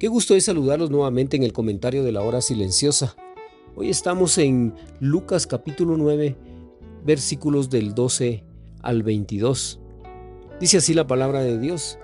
Qué gusto es saludarlos nuevamente en el comentario de la hora silenciosa. Hoy estamos en Lucas capítulo 9, versículos del 12 al 22. Dice así la palabra de Dios.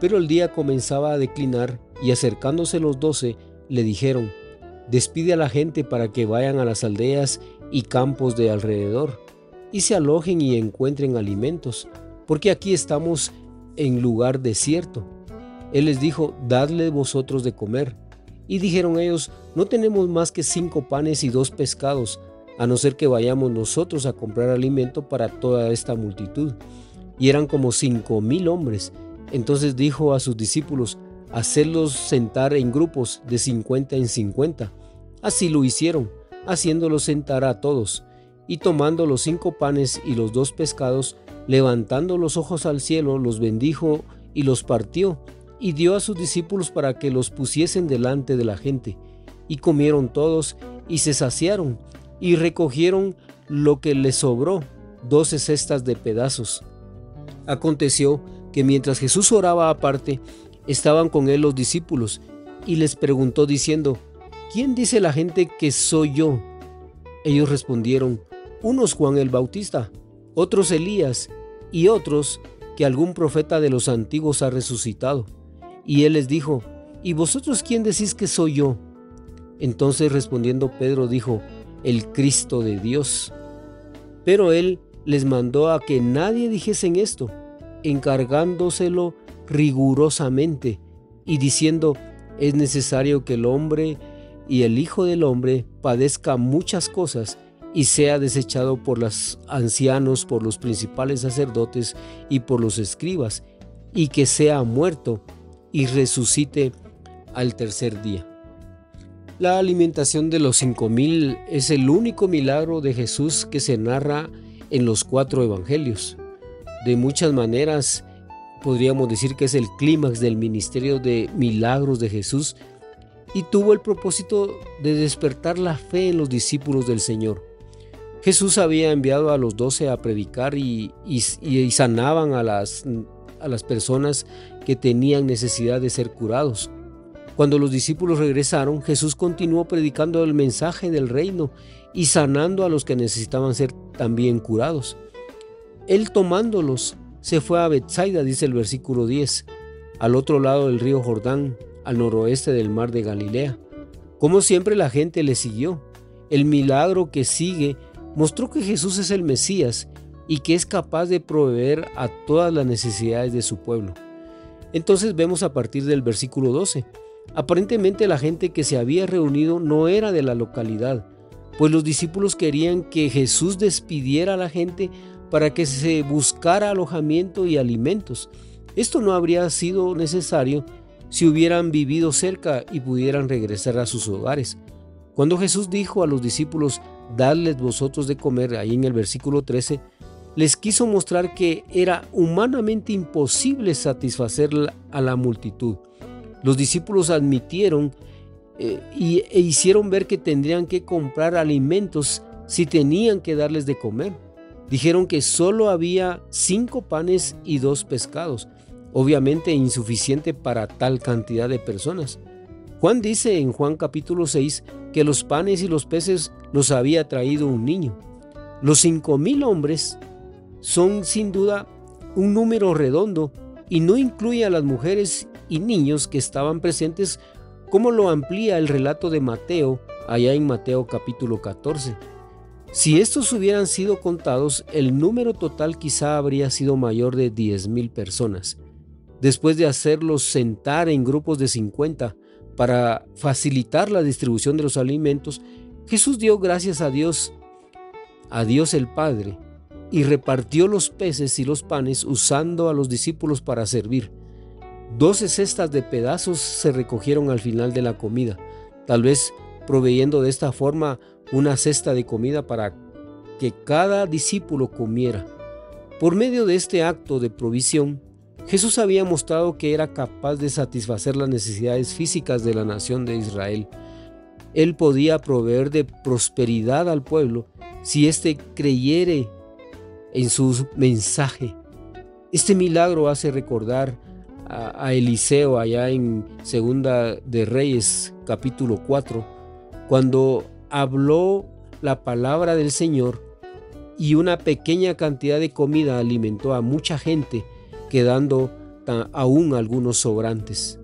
Pero el día comenzaba a declinar y acercándose los doce le dijeron, despide a la gente para que vayan a las aldeas y campos de alrededor y se alojen y encuentren alimentos, porque aquí estamos en lugar desierto. Él les dijo, dadle vosotros de comer. Y dijeron ellos, no tenemos más que cinco panes y dos pescados, a no ser que vayamos nosotros a comprar alimento para toda esta multitud. Y eran como cinco mil hombres. Entonces dijo a sus discípulos, hacerlos sentar en grupos de cincuenta en cincuenta. Así lo hicieron, haciéndolos sentar a todos. Y tomando los cinco panes y los dos pescados, levantando los ojos al cielo, los bendijo y los partió y dio a sus discípulos para que los pusiesen delante de la gente. Y comieron todos y se saciaron y recogieron lo que les sobró, doce cestas de pedazos. Aconteció que mientras Jesús oraba aparte, estaban con él los discípulos y les preguntó diciendo, ¿quién dice la gente que soy yo? Ellos respondieron, unos Juan el Bautista, otros Elías y otros que algún profeta de los antiguos ha resucitado. Y él les dijo, ¿y vosotros quién decís que soy yo? Entonces respondiendo Pedro dijo, el Cristo de Dios. Pero él les mandó a que nadie dijesen esto, encargándoselo rigurosamente y diciendo, es necesario que el hombre y el Hijo del Hombre padezca muchas cosas y sea desechado por los ancianos, por los principales sacerdotes y por los escribas, y que sea muerto y resucite al tercer día. La alimentación de los cinco mil es el único milagro de Jesús que se narra en los cuatro evangelios. De muchas maneras podríamos decir que es el clímax del ministerio de milagros de Jesús y tuvo el propósito de despertar la fe en los discípulos del Señor. Jesús había enviado a los doce a predicar y, sanaban a las a las personas que tenían necesidad de ser curados. Cuando los discípulos regresaron, Jesús continuó predicando el mensaje del reino y sanando a los que necesitaban ser también curados. Él tomándolos se fue a Bethsaida, dice el versículo 10, al otro lado del río Jordán, al noroeste del mar de Galilea. Como siempre la gente le siguió. El milagro que sigue mostró que Jesús es el Mesías y que es capaz de proveer a todas las necesidades de su pueblo. Entonces vemos a partir del versículo 12. Aparentemente la gente que se había reunido no era de la localidad, pues los discípulos querían que Jesús despidiera a la gente para que se buscara alojamiento y alimentos. Esto no habría sido necesario si hubieran vivido cerca y pudieran regresar a sus hogares. Cuando Jesús dijo a los discípulos, dadles vosotros de comer, ahí en el versículo 13, les quiso mostrar que era humanamente imposible satisfacer a la multitud. Los discípulos admitieron eh, e hicieron ver que tendrían que comprar alimentos si tenían que darles de comer. Dijeron que solo había cinco panes y dos pescados, obviamente insuficiente para tal cantidad de personas. Juan dice en Juan capítulo 6 que los panes y los peces los había traído un niño. Los cinco mil hombres son sin duda un número redondo y no incluye a las mujeres y niños que estaban presentes como lo amplía el relato de Mateo allá en Mateo capítulo 14. Si estos hubieran sido contados, el número total quizá habría sido mayor de 10.000 personas. Después de hacerlos sentar en grupos de 50 para facilitar la distribución de los alimentos, Jesús dio gracias a Dios a Dios el Padre y repartió los peces y los panes usando a los discípulos para servir. Doce cestas de pedazos se recogieron al final de la comida, tal vez proveyendo de esta forma una cesta de comida para que cada discípulo comiera. Por medio de este acto de provisión, Jesús había mostrado que era capaz de satisfacer las necesidades físicas de la nación de Israel. Él podía proveer de prosperidad al pueblo si éste creyere en su mensaje. Este milagro hace recordar a, Eliseo allá en Segunda de Reyes capítulo 4, cuando habló la palabra del Señor y una pequeña cantidad de comida alimentó a mucha gente, quedando aún algunos sobrantes.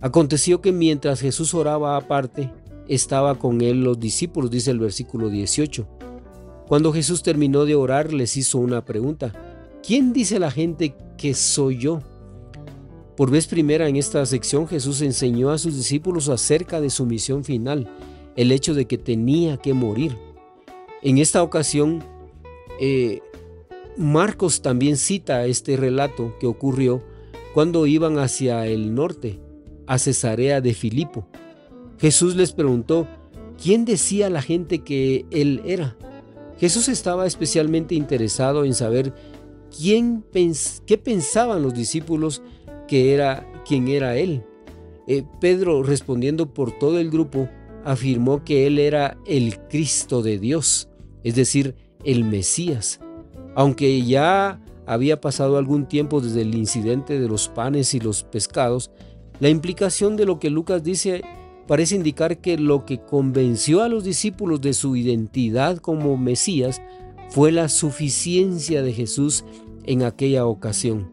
Aconteció que mientras Jesús oraba aparte, estaba con él los discípulos, dice el versículo 18. Cuando Jesús terminó de orar, les hizo una pregunta. ¿Quién dice la gente que soy yo? Por vez primera en esta sección Jesús enseñó a sus discípulos acerca de su misión final, el hecho de que tenía que morir. En esta ocasión, eh, Marcos también cita este relato que ocurrió cuando iban hacia el norte, a Cesarea de Filipo. Jesús les preguntó, ¿quién decía la gente que él era? Jesús estaba especialmente interesado en saber quién qué pensaban los discípulos que era quién era él. Eh, Pedro, respondiendo por todo el grupo, afirmó que él era el Cristo de Dios, es decir, el Mesías. Aunque ya había pasado algún tiempo desde el incidente de los panes y los pescados, la implicación de lo que Lucas dice parece indicar que lo que convenció a los discípulos de su identidad como Mesías fue la suficiencia de Jesús en aquella ocasión.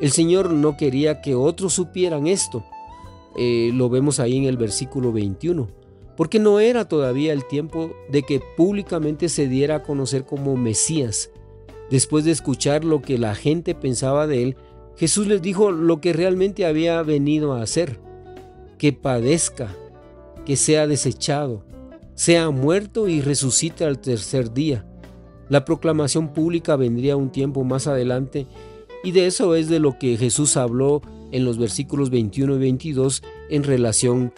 El Señor no quería que otros supieran esto. Eh, lo vemos ahí en el versículo 21. Porque no era todavía el tiempo de que públicamente se diera a conocer como Mesías. Después de escuchar lo que la gente pensaba de él, Jesús les dijo lo que realmente había venido a hacer. Que padezca, que sea desechado, sea muerto y resucite al tercer día. La proclamación pública vendría un tiempo más adelante y de eso es de lo que Jesús habló en los versículos 21 y 22 en relación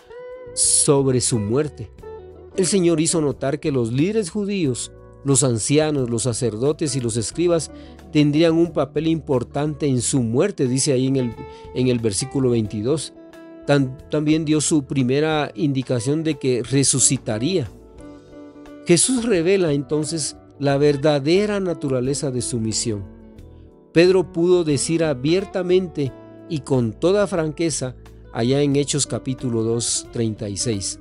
sobre su muerte. El Señor hizo notar que los líderes judíos, los ancianos, los sacerdotes y los escribas tendrían un papel importante en su muerte, dice ahí en el, en el versículo 22. También dio su primera indicación de que resucitaría. Jesús revela entonces la verdadera naturaleza de su misión. Pedro pudo decir abiertamente y con toda franqueza allá en Hechos capítulo 2, 36,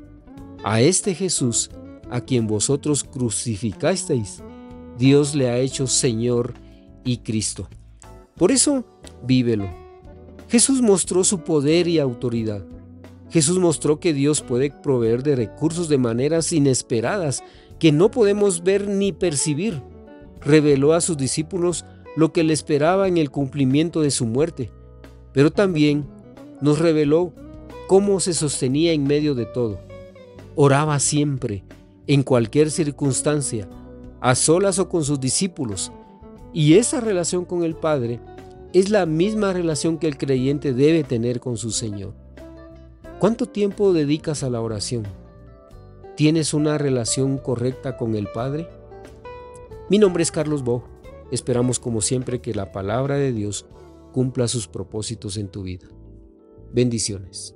a este Jesús, a quien vosotros crucificasteis, Dios le ha hecho Señor y Cristo. Por eso, vívelo. Jesús mostró su poder y autoridad. Jesús mostró que Dios puede proveer de recursos de maneras inesperadas que no podemos ver ni percibir. Reveló a sus discípulos lo que le esperaba en el cumplimiento de su muerte, pero también nos reveló cómo se sostenía en medio de todo. Oraba siempre, en cualquier circunstancia, a solas o con sus discípulos, y esa relación con el Padre es la misma relación que el creyente debe tener con su Señor. ¿Cuánto tiempo dedicas a la oración? ¿Tienes una relación correcta con el Padre? Mi nombre es Carlos Bo Esperamos como siempre que la palabra de Dios cumpla sus propósitos en tu vida. Bendiciones.